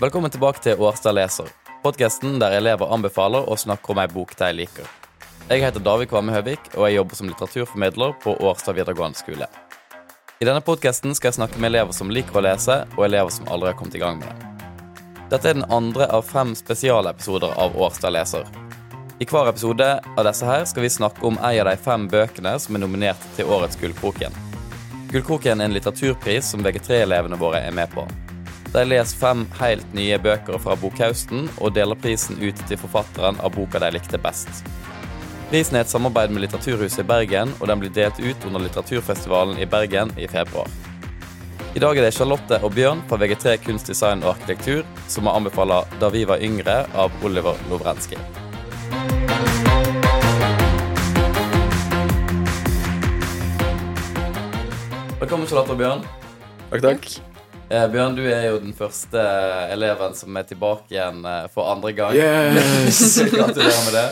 Velkommen tilbake til Årstad leser, podkasten der elever anbefaler å snakke om ei bok de liker. Jeg heter David Kvamme Høvik, og jeg jobber som litteraturformidler på Årstad videregående skole. I denne podkasten skal jeg snakke med elever som liker å lese, og elever som aldri har kommet i gang med det. Dette er den andre av fem spesialepisoder av Årstad leser. I hver episode av disse her skal vi snakke om en av de fem bøkene som er nominert til årets Gullkroken. Gullkroken er en litteraturpris som VG3-elevene våre er med på. De leser fem helt nye bøker fra bokhausten og deler prisen ut til forfatteren av boka de likte best. Prisen er et samarbeid med Litteraturhuset i Bergen, og den blir delt ut under litteraturfestivalen i Bergen i februar. I dag er det Charlotte og Bjørn fra VG3 kunst, design og arkitektur som har anbefala 'Da vi var yngre' av Oliver Lovrenskij. Velkommen, Charlotte og Bjørn. Takk, takk. Eh, Bjørn, du er jo den første eleven som er tilbake igjen eh, for andre gang. Yes! Gratulerer med det.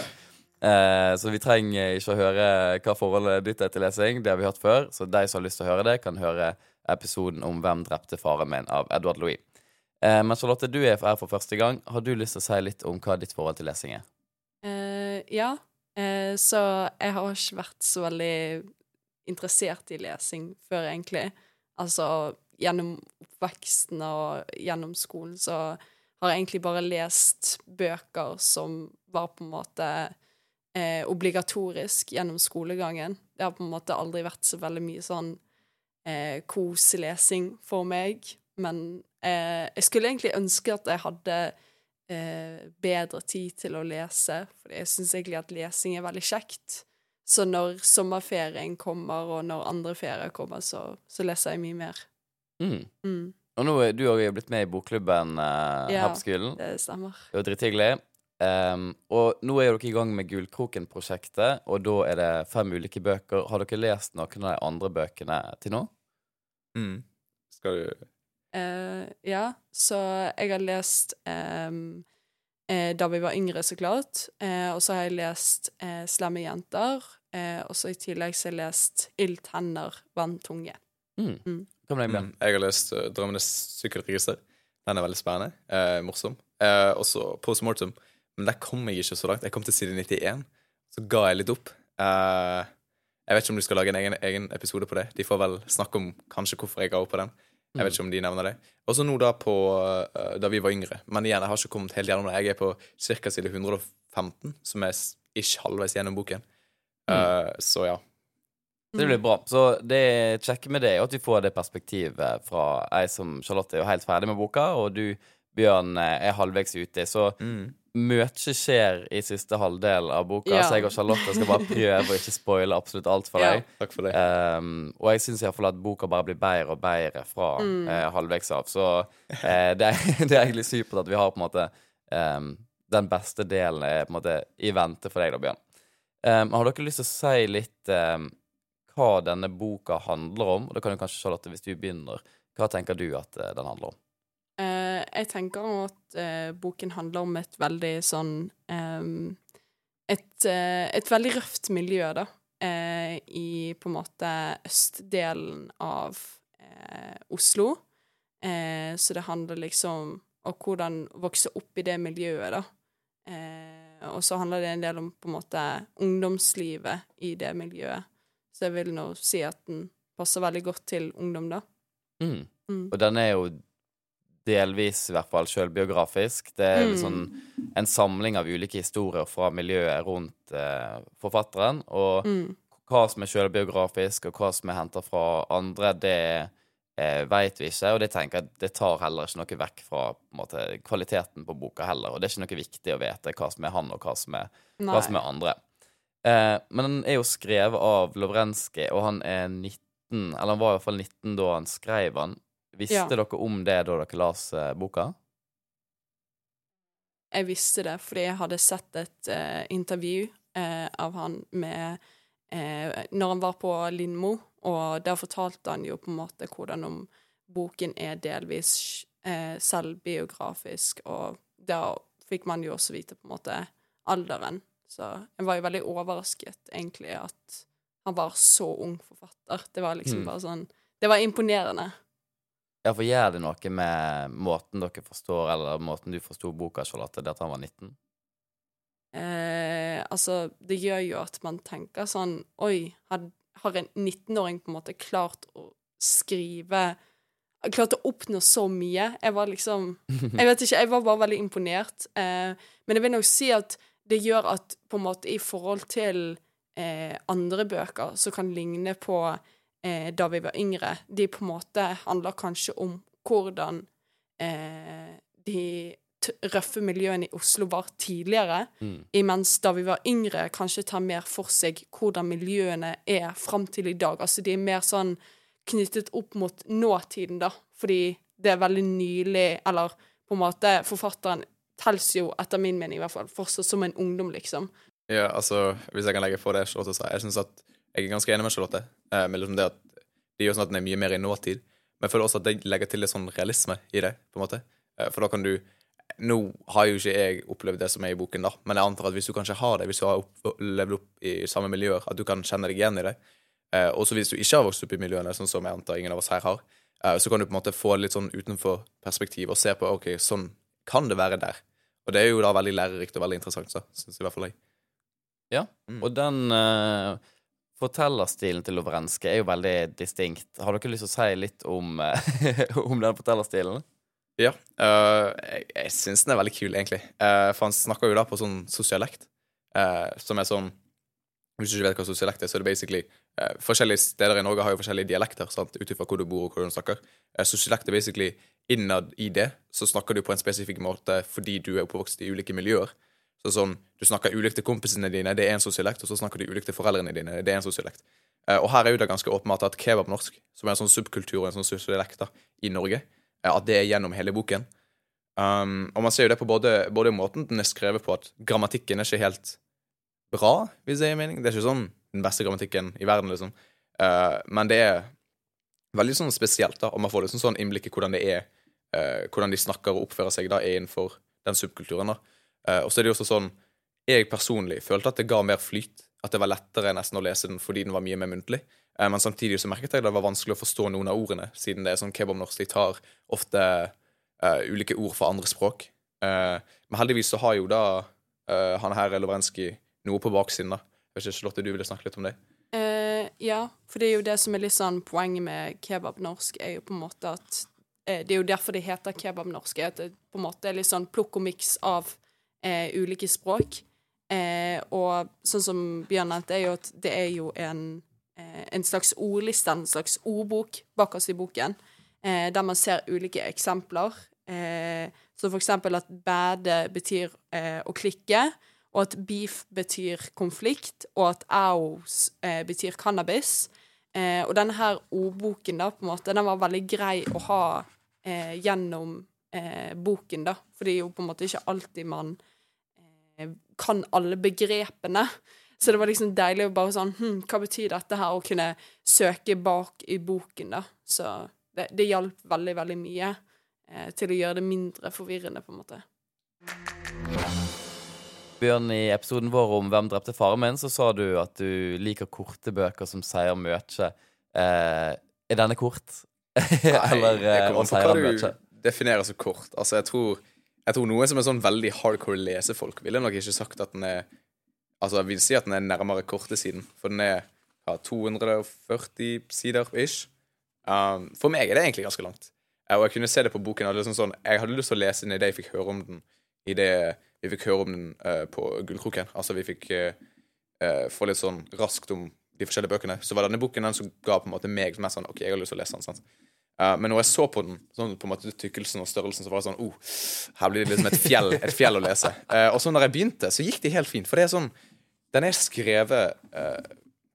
Eh, så vi trenger ikke å høre hva forholdet ditt er til lesing. Det har vi hørt før. Så de som har lyst til å høre det, kan høre episoden om 'Hvem drepte faren min?' av Edward Louis. Eh, men Charlotte, du er her for første gang. Har du lyst til å si litt om hva ditt forhold til lesing er? Eh, ja, eh, så jeg har ikke vært så veldig interessert i lesing før, egentlig. Altså gjennom oppveksten og gjennom skolen så har jeg egentlig bare lest bøker som var på en måte eh, obligatorisk gjennom skolegangen. Det har på en måte aldri vært så veldig mye sånn eh, koselesing for meg. Men eh, jeg skulle egentlig ønske at jeg hadde eh, bedre tid til å lese, for jeg syns egentlig at lesing er veldig kjekt. Så når sommerferien kommer, og når andre ferier kommer, så, så leser jeg mye mer. Mm. Mm, Og nå er du òg blitt med i bokklubben eh, Ja. her på skolen. det stemmer. Det var drithyggelig. Um, og nå er dere i gang med Gullkroken-prosjektet, og da er det fem ulike bøker. Har dere lest noen av de andre bøkene til nå? Mm. Skal du uh, ja, så jeg har lest um, eh, Da vi var yngre, så klart. Eh, og så har jeg lest eh, Slemme jenter. Eh, og så i tillegg så har jeg lest Ild tenner, vann tunge. Mm. Mm. Mm. Jeg har lest uh, 'Drømmenes sykkelregister'. Den er veldig spennende. Eh, morsom. Eh, også Post Mortem. Men der kom jeg ikke så langt. Jeg kom til side 91. Så ga jeg litt opp. Eh, jeg vet ikke om du skal lage en egen, egen episode på det. De får vel snakke om kanskje hvorfor jeg ga opp på den. Jeg vet ikke om de nevner det. Også nå da på uh, da vi var yngre. Men igjen, jeg har ikke kommet helt gjennom det. Jeg er på ca. side 115, som er ikke halvveis gjennom boken. Eh, så ja. Det blir bra. Så det kjekke med det er at vi får det perspektivet fra ei som Charlotte er jo helt ferdig med boka, og du, Bjørn, er halvveis ute. Så Mm. mye skjer i siste halvdel av boka, Ja. så jeg og Charlotte skal bare prøve å ikke spoile absolutt alt for Ja. deg. Takk for det. Um, og jeg syns iallfall at boka bare blir bedre og bedre fra Mm. uh, halvveis av. Så uh, det, er, det er egentlig supert at vi har på en måte um, Den beste delen er på en måte i vente for deg, da, Bjørn. Um, har dere lyst til å si litt um, hva denne boka handler om? Og da kan du kanskje, Charlotte, hvis du begynner, hva tenker du at eh, den handler om? Uh, jeg tenker at uh, boken handler om et veldig sånn um, et, uh, et veldig røft miljø, da. I på en måte østdelen av Oslo. Så det handler liksom om hvordan vokse opp i det miljøet, da. Og så handler det en del om på en måte ungdomslivet i det miljøet. Så jeg vil nå si at den passer veldig godt til ungdom, da. Mm. Mm. Og den er jo delvis i hvert fall sjølbiografisk. Det er Mm. sånn en samling av ulike historier fra miljøet rundt eh, forfatteren. Og Mm. hva som er sjølbiografisk, og hva som er henta fra andre, det eh, veit vi ikke. Og det tenker jeg det tar heller ikke noe vekk fra på måte, kvaliteten på boka heller. Og det er ikke noe viktig å vite hva som er han, og hva som er, hva som er andre. Eh, men den er jo skrevet av Lovrenskij, og han er 19, eller han var i hvert fall 19 da han skrev den. Visste Ja. dere om det da dere las eh, boka? Jeg visste det fordi jeg hadde sett et eh, intervju eh, av han med eh, Når han var på Lindmo, og der fortalte han jo på en måte hvordan om boken er delvis eh, selvbiografisk, og da fikk man jo også vite på en måte alderen. Så jeg var jo veldig overrasket, egentlig, at han var så ung forfatter. Det var liksom Mm. bare sånn Det var imponerende. Ja, for gjør det noe med måten dere forstår, eller måten du forsto boka, Charlotte, det at han var 19? Eh, altså, det gjør jo at man tenker sånn Oi, har, har en 19-åring på en måte klart å skrive Klart å oppnå så mye? Jeg var liksom Jeg vet ikke, jeg var bare veldig imponert. Eh, men jeg vil nok si at det gjør at på en måte i forhold til eh, andre bøker som kan ligne på eh, da vi var yngre, de på en måte handler kanskje om hvordan eh, de røffe miljøene i Oslo var tidligere, Mm. imens da vi var yngre, kanskje tar mer for seg hvordan miljøene er fram til i dag. Altså de er mer sånn knyttet opp mot nåtiden, da, fordi det er veldig nylig, eller på en måte Forfatteren telles jo, etter min mening i hvert fall, fortsatt som en ungdom, liksom. Ja, altså, hvis jeg kan legge på det Charlotte sa Jeg synes at jeg er ganske enig med Charlotte. Eh, med liksom det at det gjør sånn at den er mye mer i nåtid. Men jeg føler også at det legger til litt sånn realisme i det. på en måte. Eh, for da kan du Nå har jo ikke jeg opplevd det som er i boken, da, men jeg antar at hvis du kanskje har det, hvis du har opp, levd opp i samme miljøer, at du kan kjenne deg igjen i det. Eh, også hvis du ikke har vokst opp i miljøene, sånn som jeg antar ingen av oss her har, eh, så kan du på en måte få litt sånn utenfor perspektiv og se på ok, sånn kan det være der. Og det er jo da veldig lærerikt og veldig interessant, så syns i hvert fall jeg. Ja. Mm. Og den uh, fortellerstilen til Lovrenske er jo veldig distinkt. Har dere lyst til å si litt om, eh, om den fortellerstilen? Ja. Uh, jeg jeg syns den er veldig kul, egentlig. Uh, for han snakker jo da på sånn sosialekt, uh, som er sånn Hvis du ikke vet hva sosialekt er, så er det basically Forskjellige steder i Norge har jo forskjellige dialekter, sant, ut ifra hvor du bor og hvor du snakker. Sosialekt er basically innad i det, så snakker du på en spesifikk måte fordi du er oppvokst i ulike miljøer. Så sånn, Du snakker ulikt til kompisene dine, det er en sosialekt, og så snakker du ulikt til foreldrene dine, det er en sosialekt. Eh, og her er jo det ganske åpenbart at kebabnorsk, som er en sånn subkultur og en sånn sosialekt da, i Norge, eh, at det er gjennom hele boken. Um, og man ser jo det på både, både måten den er skrevet på, at grammatikken er ikke helt bra, hvis det gir mening. Det er ikke sånn den beste grammatikken i verden, liksom. Uh, men det er veldig sånn spesielt, da, og man får liksom sånn innblikk i hvordan det er, hvordan de snakker og oppfører seg da er innenfor den subkulturen. da. Eh, og så er det jo også sånn Jeg personlig følte at det ga mer flyt. At det var lettere nesten å lese den fordi den var mye mer muntlig. Eh, men samtidig så merket jeg det var vanskelig å forstå noen av ordene, siden det er sånn kebabnorsk. De tar ofte eh, ulike ord fra andre språk. Eh, men heldigvis så har jo da eh, han her Lovrenskij noe på baksiden, da. Jeg ikke, Charlotte, du ville snakke litt om det? Eh, ja, for det er jo det som er litt sånn poenget med kebabnorsk, er jo på en måte at eh, Det er jo derfor det heter kebab norske. at det på en måte er litt sånn plukk og miks av eh, ulike språk. Eh, og sånn som Bjørn nevnte, er jo at det er jo en, eh, en slags ordliste, en slags ordbok bakerst i boken, eh, der man ser ulike eksempler. Eh, så for eksempel at bæde betyr eh, å klikke, og at beef betyr konflikt, og at aus eh, betyr cannabis. Eh, og denne her ordboken, da, på en måte, den var veldig grei å ha eh, gjennom eh, boken, da. For det er jo på en måte ikke alltid man eh, kan alle begrepene. Så det var liksom deilig å bare sånn hm, Hva betyr dette her? Å kunne søke bak i boken, da. Så det, det hjalp veldig, veldig mye eh, til å gjøre det mindre forvirrende, på en måte. Bjørn, i episoden vår om Hvem drepte faren min, så sa du at du liker korte bøker som sier mye. Eh, er denne kort? Eller å si kommer og an på hva du mye? definerer så kort. Altså, jeg tror, jeg tror noen som er sånn veldig hardcore lesefolk, ville nok ikke sagt at den er Altså, jeg vil si at den er nærmere kortesiden, for den er ja, 240 sider ish. Um, for meg er det egentlig ganske langt. Eh, Og jeg kunne se det på boken. Jeg hadde, liksom sånn, jeg hadde lyst til å lese den idet jeg fikk høre om den i det vi fikk høre om den uh, på Gullkroken. Altså, vi fikk uh, få litt sånn raskt om de forskjellige bøkene. Så var denne boken den som ga på en måte meg mest sånn OK, jeg har lyst til å lese den. sant? Eh, men når jeg så på den, sånn på en måte tykkelsen og størrelsen, så var det sånn oh, Her blir det liksom et fjell, et fjell å lese. Uh, og så når jeg begynte, så gikk det helt fint. For det er sånn Den er skrevet uh,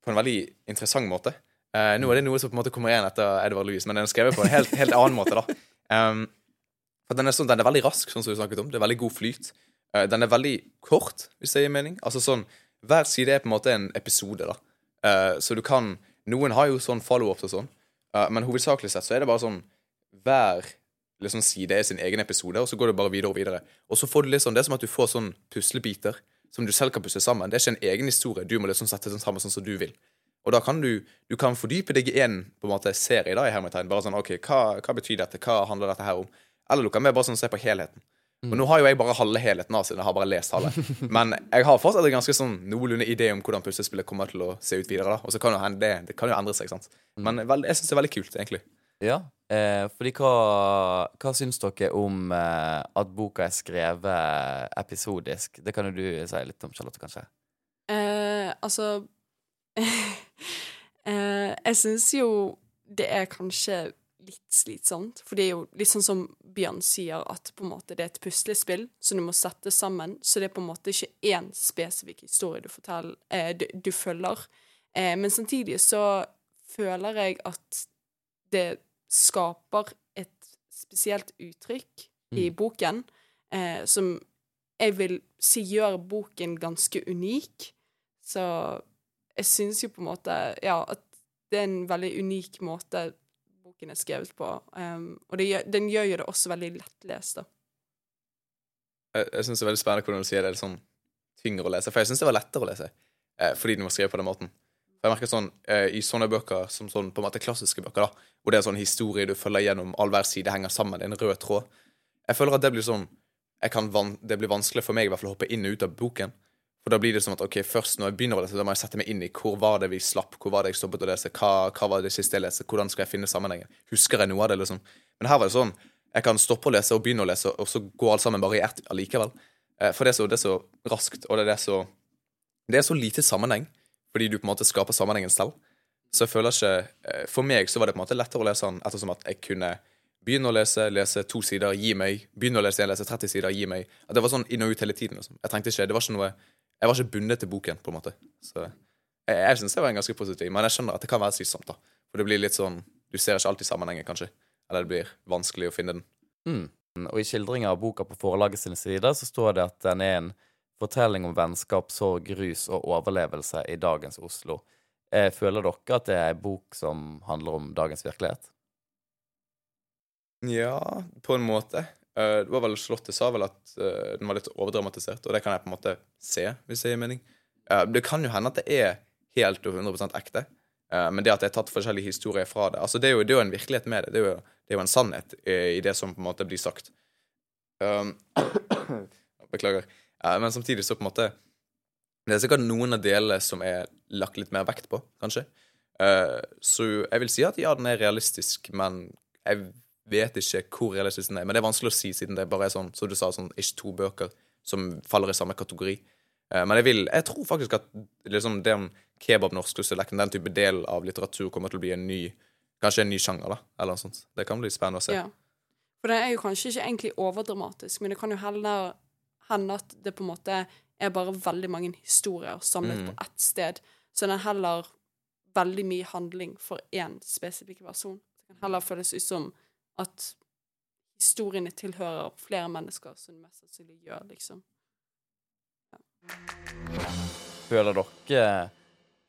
på en veldig interessant måte. Nå er det noe som på en måte kommer igjen etter Edvard Louis, men den er skrevet på en helt, helt annen måte. da um, for den er, sånn, den er veldig rask, sånn som du snakket om. Det er veldig god flyt. Den er veldig kort, hvis det gir mening. Altså sånn, Hver side er på en måte en episode. da Så du kan Noen har jo sånn follow-ups og sånn, eh, men hovedsakelig sett så er det bare sånn Hver liksom, side er sin egen episode, og så går det bare videre og videre. Og så får du litt sånn, Det er som at du får sånn puslebiter som du selv kan pusse sammen. Det er ikke en egen historie. Du må liksom sette den sammen sånn som du vil. Og da kan du, du kan fordype deg i en på en måte serie da, i hermetegn. Bare sånn OK, hva, hva betyr dette? Hva handler dette her om? Eller du kan bare sånn se på helheten. Og nå har jo jeg bare halve helheten av siden jeg har bare lest halve. Men jeg har fortsatt en ganske sånn noenlunde idé om hvordan puslespillet kommer til å se ut videre. da Og så kan jo hende det, det kan jo endre seg, sant. Men jeg syns det er veldig kult, egentlig. Ja, eh, fordi hva, hva syns dere om eh, at boka er skrevet episodisk? Det kan jo du si litt om, Charlotte, kanskje? Eh, altså eh, Jeg syns jo det er kanskje litt slitsomt. For det er jo litt sånn som Bjørn sier, at på en måte det er et puslespill som du må sette sammen. Så det er på en måte ikke én spesifikk historie du, forteller, eh, du, du følger. Eh, men samtidig så føler jeg at det skaper et spesielt uttrykk i boken eh, som jeg vil si gjør boken ganske unik. Så jeg syns jo på en måte Ja, at det er en veldig unik måte boken er skrevet på. Um, og det den gjør jo det også veldig lettlest, da. Jeg, jeg syns det er veldig spennende hvordan du sier det er litt sånn tyngre å lese. For jeg syns det var lettere å lese eh, fordi den var skrevet på den måten. For jeg merker sånn, eh, I sånne bøker som sånn, på en måte klassiske bøker, da, hvor det er sånn historie du følger gjennom, all hver side henger sammen, det er en rød tråd Jeg føler at det blir sånn Det blir vanskelig for meg i hvert fall å hoppe inn og ut av boken. For da blir det sånn at ok, først når jeg begynner å lese, da må jeg sette meg inn i hvor var det vi slapp, hvor var det jeg stoppet å lese, hva, hva var det siste jeg leste, hvordan skal jeg finne sammenhengen? Husker jeg noe av det, liksom? Men her var det sånn jeg kan stoppe å lese og begynne å lese, og så går alt sammen bare i ett allikevel. Eh, For det er, så, det er så raskt, og det er så Det er så lite sammenheng, fordi du på en måte skaper sammenhengen selv. Så jeg føler ikke eh, For meg så var det på en måte lettere å lese den ettersom at jeg kunne begynne å lese, lese to sider, gi meg. Begynne å lese igjen, lese 30 sider, gi meg. At det var sånn inn og ut hele tiden. Liksom. Jeg trengte ikke, det var ikke noe Jeg var ikke bundet til boken, på en måte. Så jeg, jeg syns det var en ganske positiv, men jeg skjønner at det kan være slitsomt, da. For det blir litt sånn Du ser ikke alltid sammenhengen, kanskje. Eller det blir vanskelig å finne den. Mm. Og i skildringa av boka på forlaget sine sider så står det at den er en fortelling om vennskap, sorg, rus og overlevelse i dagens Oslo. Eh, Føler dere at det er en bok som handler om dagens virkelighet? Ja, på en måte. Eh, det var vel Slottet sa vel at eh, den var litt overdramatisert, og det kan jeg på en måte se, hvis det gir mening. Eh, det kan jo hende at det er helt og 100 ekte, men det at det er tatt forskjellige historier fra det altså Det er jo, det er jo en virkelighet med det. Det er jo, det er jo en sannhet i, det som på en måte blir sagt. Um, beklager. Men samtidig så på en måte Det er sikkert noen av delene som er lagt litt mer vekt på, kanskje. Så jeg vil si at ja, den er realistisk, men jeg vet ikke hvor realistisk den er. Men det er vanskelig å si, siden det bare er sånn, som du sa, sånn, ikke to bøker som faller i samme kategori. Eh, men jeg vil, jeg tror faktisk at liksom, den kebab-norsk-dialekten, den type del av litteratur, kommer til å bli en ny Kanskje en ny sjanger, da. Eller noe sånt. Det kan bli spennende å se. Ja. For det er jo kanskje ikke egentlig overdramatisk, men det kan jo heller hende at det på en måte er bare veldig mange historier samlet Mm. på ett sted. Så den er heller veldig mye handling for én spesifikk person. Det kan heller føles ut som at historiene tilhører flere mennesker, som de mest sannsynlig gjør, liksom. Føler dere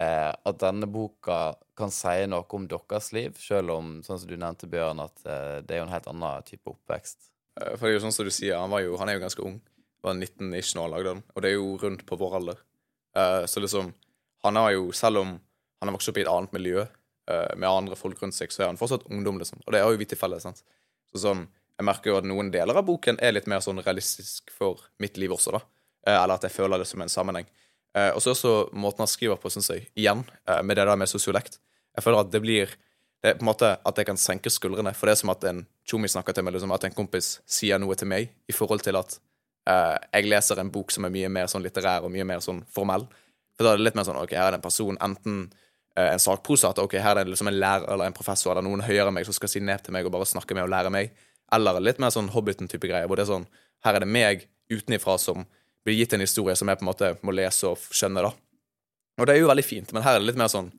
eh, at denne boka kan si noe om deres liv, selv om, sånn som du nevnte, Bjørn, at eh, det er jo en helt annen type oppvekst? Eh, For det er jo sånn som du sier, han, var jo, han er jo ganske ung. Var 19 ish når han lagde den. Og det er jo rundt på vår alder. Eh, så liksom Han har jo, selv om han har vokst opp i et annet miljø med andre folk rundt seg, så er han fortsatt ungdom, liksom. Og det har jo vi til felles. sant? Så sånn, Jeg merker jo at noen deler av boken er litt mer sånn realistisk for mitt liv også, da. Eh, eller at jeg føler det som en sammenheng. Eh, og så også måten han skriver på, syns jeg, igjen, eh, med det der med sosiolekt. Jeg føler at det blir det er på en måte at jeg kan senke skuldrene. For det er som at en tjommi snakker til meg, liksom, at en kompis sier noe til meg i forhold til at eh, jeg leser en bok som er mye mer sånn litterær og mye mer sånn formell. For da er det litt mer sånn OK, her er det en person, enten eh, en sakprosa, at OK, her er det liksom en lærer eller en professor eller noen høyere enn meg som skal si ned til meg og bare snakke med og lære meg. Eller litt mer sånn Hobbiten-type greier, hvor det er sånn Her er det meg utenifra som blir gitt en historie som jeg på en måte må lese og skjønne, da. Og det er jo veldig fint, men her er det litt mer sånn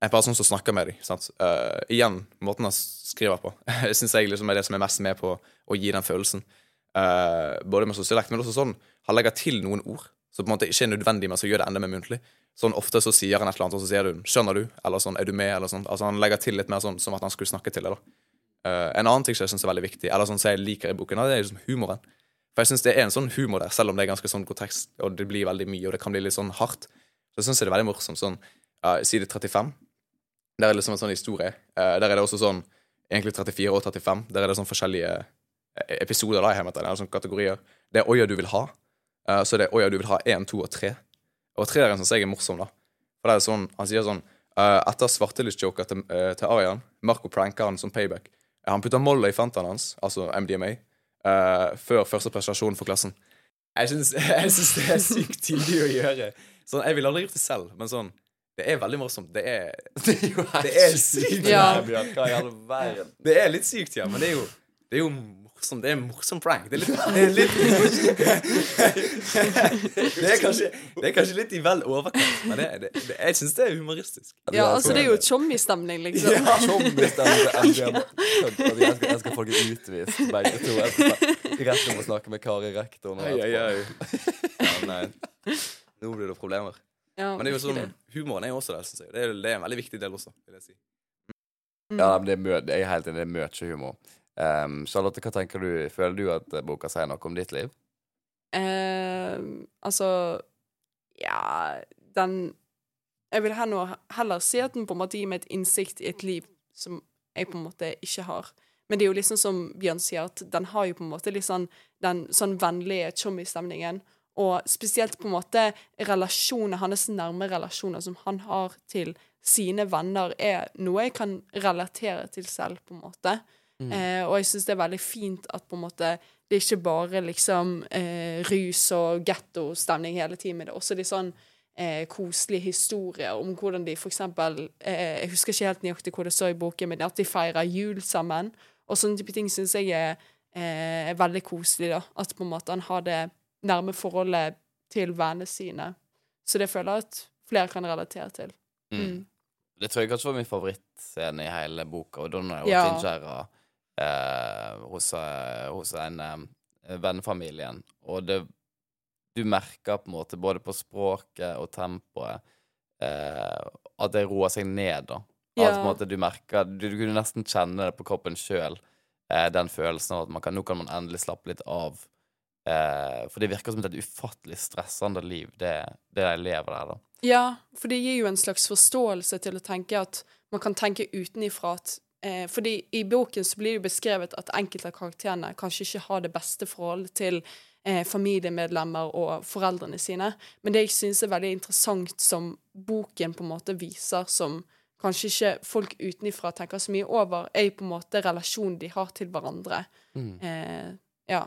en person som snakker med deg. sant? Uh, igjen, måten han skriver på, syns jeg liksom er det som er mest med på å gi den følelsen. Uh, både med sosialekt, men også sånn han legger til noen ord som på en måte ikke er nødvendig, men som gjør det enda mer muntlig. Sånn Ofte så sier han et eller annet, og så sier du 'skjønner du?' eller sånn 'er du med?' eller sånn. Altså Han legger til litt mer sånn som at han skulle snakke til deg. da. Uh, en annen ting som jeg syns er veldig viktig, eller sånn som jeg liker i boken, det er liksom humoren. For jeg syns det er en sånn humor der, selv om det er ganske sånn grotesk, og det blir veldig mye, og det kan bli litt sånn hardt. Så syns jeg det er veldig morsomt. sånn ja, side 35. Der er det liksom en sånn historie. Uh, der er det også sånn egentlig 34 og 35. Der er det sånn forskjellige episoder, da, jeg heter det, eller sånne kategorier. Det er Oya du vil ha. Eh, så det er Oya du vil ha 1, 2 og 3. Og treeren syns jeg er morsom, da. For det er sånn, Han sier sånn uh, Etter svartelystjoker til, uh, til Arian, Marco pranker han som payback. Han putter Molla i fantaen hans, altså MDMA, uh, før første prestasjon for klassen. Jeg syns, jeg syns det er sykt tidlig å gjøre. Sånn, Jeg ville aldri gjort det selv, men sånn Det er veldig morsomt. Det er, Det er jo det er sykt. Ja. Det er litt sykt, ja, men det er jo, det er jo morsomt. Det er en morsom prank. Det er litt, det er litt det, er kanskje, det er kanskje litt i vel overkant, men det, det, det, jeg syns det er humoristisk. Ja, altså, det er jo tjommi-stemning, liksom. Ja. Jeg jeg, jeg skal få dere utvist, begge to. Rett om å snakke med Kari Rektor oi. Ja, nei. Nå blir det problemer. Ja, Men det er jo sånn, humoren er jo også der, synes jeg. Det er, det er en veldig viktig del også, vil jeg si. Ja, men det er mø jeg er helt enig, det er mye humor. Um, Charlotte, hva tenker du? Føler du at boka sier noe om ditt liv? Eh, altså Ja, den Jeg vil heller, si at den på en måte gir meg et innsikt i et liv som jeg på en måte ikke har. Men det er jo liksom som Bjørn sier, at den har jo på en måte litt sånn den sånn vennlige chommy-stemningen. Og spesielt på en måte relasjoner, hans nærme relasjoner som han har til sine venner, er noe jeg kan relatere til selv, på en måte. Eh, og jeg syns det er veldig fint at på en måte det er ikke bare liksom eh, rus og gettostemning hele tiden, men det er også litt sånn eh, koselige historier om hvordan de eksempel eh, Jeg husker ikke helt nøyaktig hvor det står i boken, men at de feirer jul sammen. Og sånne type ting syns jeg er, eh, er veldig koselig, da. At på en måte han har det nærme forholdet til vennene sine. Så det føler jeg at flere kan relatere til. Mm. Det tror jeg kanskje var min favorittscene i hele boka. Og Donna og Ja. Tinjera eh, hos, eh, hos en eh, vennefamilien. Og det Du merker på en måte både på språket og tempoet eh, at det roer seg ned, da. Ja. måte du merker Du, du kunne nesten kjenne det på kroppen sjøl, eh, den følelsen av at man kan, nå kan man endelig slappe litt av. Eh, for det virker som et ufattelig stressende liv, det, det de lever der, da. Ja, for det gir jo en slags forståelse til å tenke at man kan tenke utenifra at eh, Fordi i boken så blir det jo beskrevet at enkelte av karakterene kanskje ikke har det beste forholdet til eh, familiemedlemmer og foreldrene sine. Men det jeg syns er veldig interessant som boken på en måte viser, som kanskje ikke folk utenifra tenker så mye over, er på en måte relasjonen de har til hverandre. Eh, ja.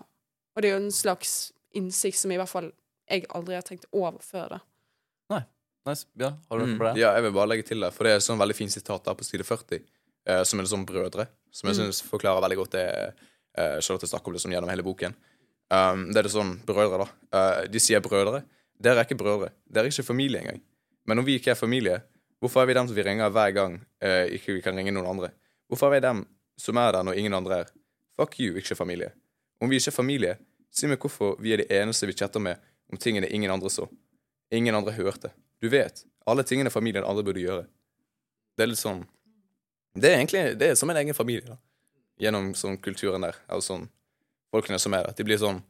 Og det er jo en slags innsikt som i hvert fall jeg aldri har tenkt over før. da. Nice. Ja, har du hørt Mm. på det? Ja, jeg vil bare legge til det, for det er et sånn veldig fint sitat der på side 40, eh, som er sånn brødre, som jeg synes forklarer veldig godt det uh, Charlotte snakker om sånn gjennom hele boken. Um, det er det sånn brødre, da. Uh, de sier brødre. Dere er ikke brødre. Dere er ikke familie engang. Men om vi ikke er familie, hvorfor er vi dem som vi ringer hver gang uh, ikke vi kan ringe noen andre? Hvorfor er vi dem som er der når ingen andre er? Fuck you, ikke familie. Om vi ikke er familie, si meg hvorfor vi er de eneste vi chatter med om tingene ingen andre så. Ingen andre hørte. Du vet, alle tingene familien andre burde gjøre. Det er litt sånn Det er egentlig det er som en egen familie, da. Gjennom sånn kulturen der. Altså sånn Folkene som er der. De blir sånn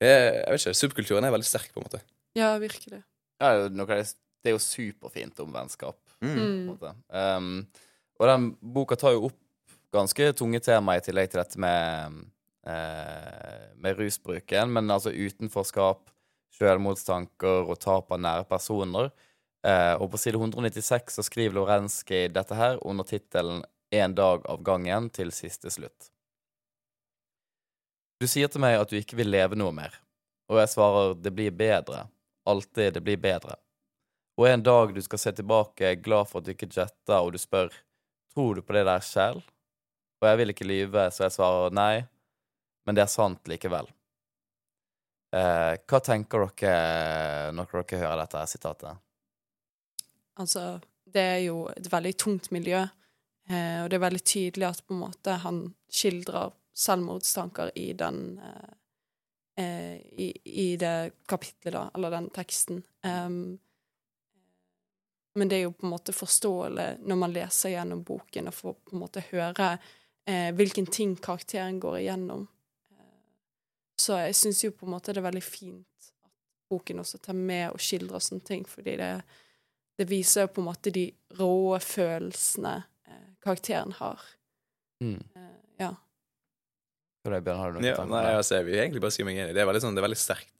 det er, Jeg vet ikke, Subkulturen er veldig sterk, på en måte. Ja, virkelig. Ja, det det- det er jo superfint om vennskap. Mm. på en måte. Um, og den boka tar jo opp ganske tunge tema i tillegg til dette med, eh, med rusbruken, men altså utenforskap, selvmordstanker og tap av nære personer. Eh, og på side 196 så skriver Lorenski dette her under tittelen 'En dag av gangen til siste slutt'. Du sier til meg at du ikke vil leve noe mer, og jeg svarer 'det blir bedre'. Alltid det blir bedre. Og en dag du skal se tilbake, glad for at du ikke jetta, og du spør tror du på det der sjæl? Og jeg vil ikke lyve, så jeg svarer nei, men det er sant likevel. Eh, hva tenker dere når dere hører dette sitatet? Altså, det er jo et veldig tungt miljø, eh, og det er veldig tydelig at på en måte han skildrer selvmordstanker i den eh, eh, i, I det kapitlet, da, eller den teksten. Um, men det er jo på en måte forståelig når man leser gjennom boken og får på en måte høre eh, hvilken ting karakteren går igjennom. Så jeg syns jo på en måte det er veldig fint at boken også tar med og skildrer sånne ting, fordi det, det viser jo på en måte de råe følelsene eh, karakteren har. Mm. Eh, ja. Bjørn? Har du noen Ja, tanker? nei, altså, jeg vil egentlig bare si meg enig. Det er veldig, sånn, det er veldig sterkt.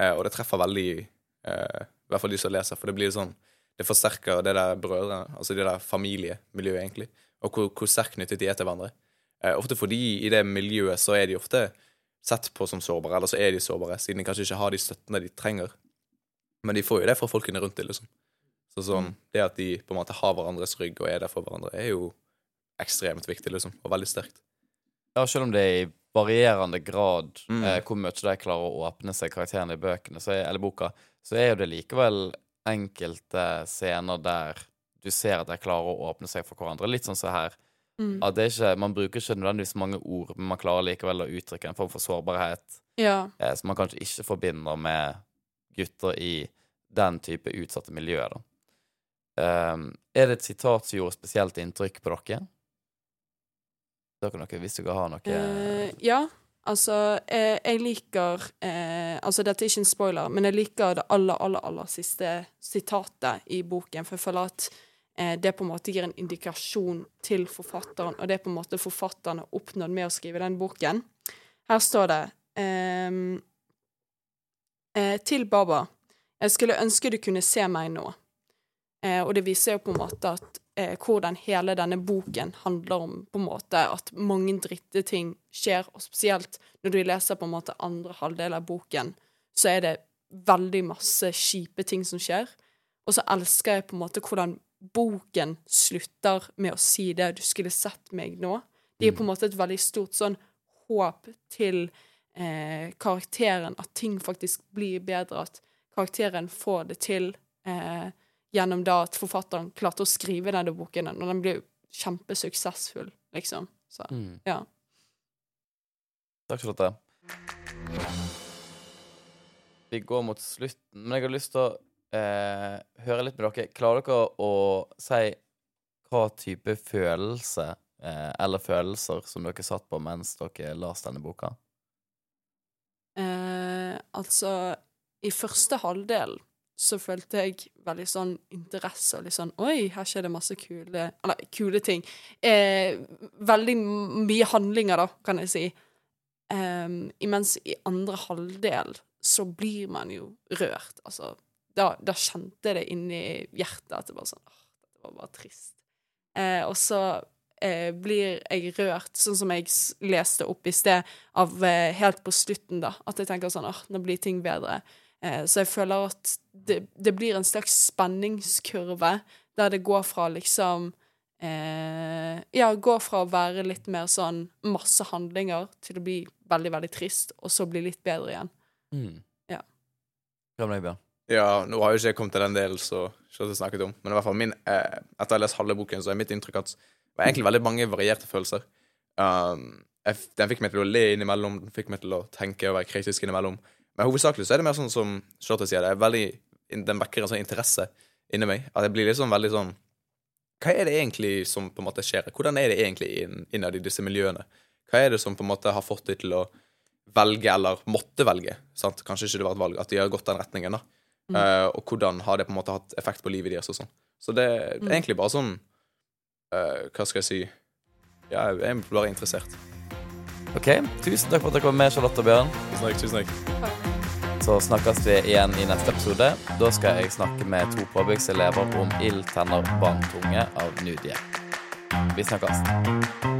Eh, og det treffer veldig eh, I hvert fall de som leser, for det blir sånn Det forsterker det der brødre, altså det der familiemiljøet, egentlig, og hvor, hvor sterkt knyttet de er til hverandre. Eh, ofte fordi i det miljøet så er de ofte sett på som sårbare, eller så er de sårbare, siden de kanskje ikke har de støttene de trenger. Men de får jo det fra folkene rundt dem, liksom. Så sånn, det at de på en måte har hverandres rygg og er der for hverandre, er jo ekstremt viktig, liksom, og veldig sterkt. Ja, selv om det er i varierende grad Mm. eh, hvor mye de klarer å åpne seg, karakterene i bøkene, så er, eller boka, så er jo det likevel enkelte scener der du ser at de klarer å åpne seg for hverandre. Litt sånn som her. Mm. At det er ikke, man bruker ikke nødvendigvis mange ord, men man klarer likevel å uttrykke en form for sårbarhet ja. eh, som man kanskje ikke forbinder med gutter i den type utsatte miljøer. Da. Um, er det et sitat som gjorde spesielt inntrykk på dere? Dere hvis dere har noe uh, ja, altså eh, Jeg liker eh, Altså, dette er ikke en spoiler, men jeg liker det aller, aller, aller siste sitatet i boken, for jeg føler at eh, det på en måte gir en indikasjon til forfatteren, og det er på en måte forfatteren har oppnådd med å skrive den boken. Her står det ehm, eh, Til Baba. Jeg skulle ønske du kunne se meg nå. Eh, og det viser jo på en måte at eh, hvordan hele denne boken handler om på en måte at mange dritte ting skjer, og spesielt når du leser på en måte andre halvdel av boken, så er det veldig masse kjipe ting som skjer. Og så elsker jeg på en måte hvordan boken slutter med å si det 'du skulle sett meg nå'. Det gir på en måte et veldig stort sånn håp til eh, karakteren, at ting faktisk blir bedre, at karakteren får det til. Eh, gjennom da at forfatteren klarte å skrive denne boken, og den ble jo kjempesuksessfull, liksom. Så Mm. ja. Takk, Charlotte. Vi går mot slutten, men jeg har lyst til å eh, høre litt med dere. Klarer dere å si hva type følelse eh, eller følelser som dere satt på mens dere las denne boka? Eh, altså, i første halvdel så følte jeg veldig sånn interesse og litt sånn Oi, her skjer det masse kule Eller kule ting. Eh, veldig mye handlinger, da, kan jeg si. Em, imens i andre halvdel så blir man jo rørt. Altså, da, da kjente jeg det inni hjertet at det var sånn Åh, det var bare trist. Eh, og så eh, blir jeg rørt, sånn som jeg leste opp i sted, av eh, helt på slutten, da. At jeg tenker sånn åh, nå blir ting bedre. Eh, så jeg føler at det, det blir en slags spenningskurve, der det går fra liksom eh, Ja, går fra å være litt mer sånn masse handlinger til å bli veldig, veldig trist, og så bli litt bedre igjen. Mm. Ja. Hva med deg, Bjørn? Ja, nå har jo ikke jeg kommet til den delen som Charlotte snakket om, men i hvert fall min, eh, etter å ha lest halve boken, så er mitt inntrykk at det var egentlig veldig mange varierte følelser. Um, jeg, den fikk meg til å le innimellom, den fikk meg til å tenke og være kritisk innimellom. Men hovedsakelig så er det mer sånn som Charlotte sier, det er veldig, den vekker en sånn interesse inni meg. At jeg blir liksom veldig sånn Hva er det egentlig som på en måte skjer? Hvordan er det egentlig inn, innad i disse miljøene? Hva er det som på en måte har fått dem til å velge, eller måtte velge? Sant? Kanskje ikke det var et valg, at de har gått den retningen, da. Eh, og hvordan har det på en måte hatt effekt på livet deres og sånn. Så det er Mm. egentlig bare sånn uh, Hva skal jeg si Ja, jeg er bare interessert. OK, tusen takk for at dere kom med, Charlotte og Bjørn. Tusen takk. tusen takk. Så snakkes vi igjen i neste episode. Da skal jeg snakke med to påbyggselever om ild, tenner, vann, tunge av Nudie. Vi snakkes.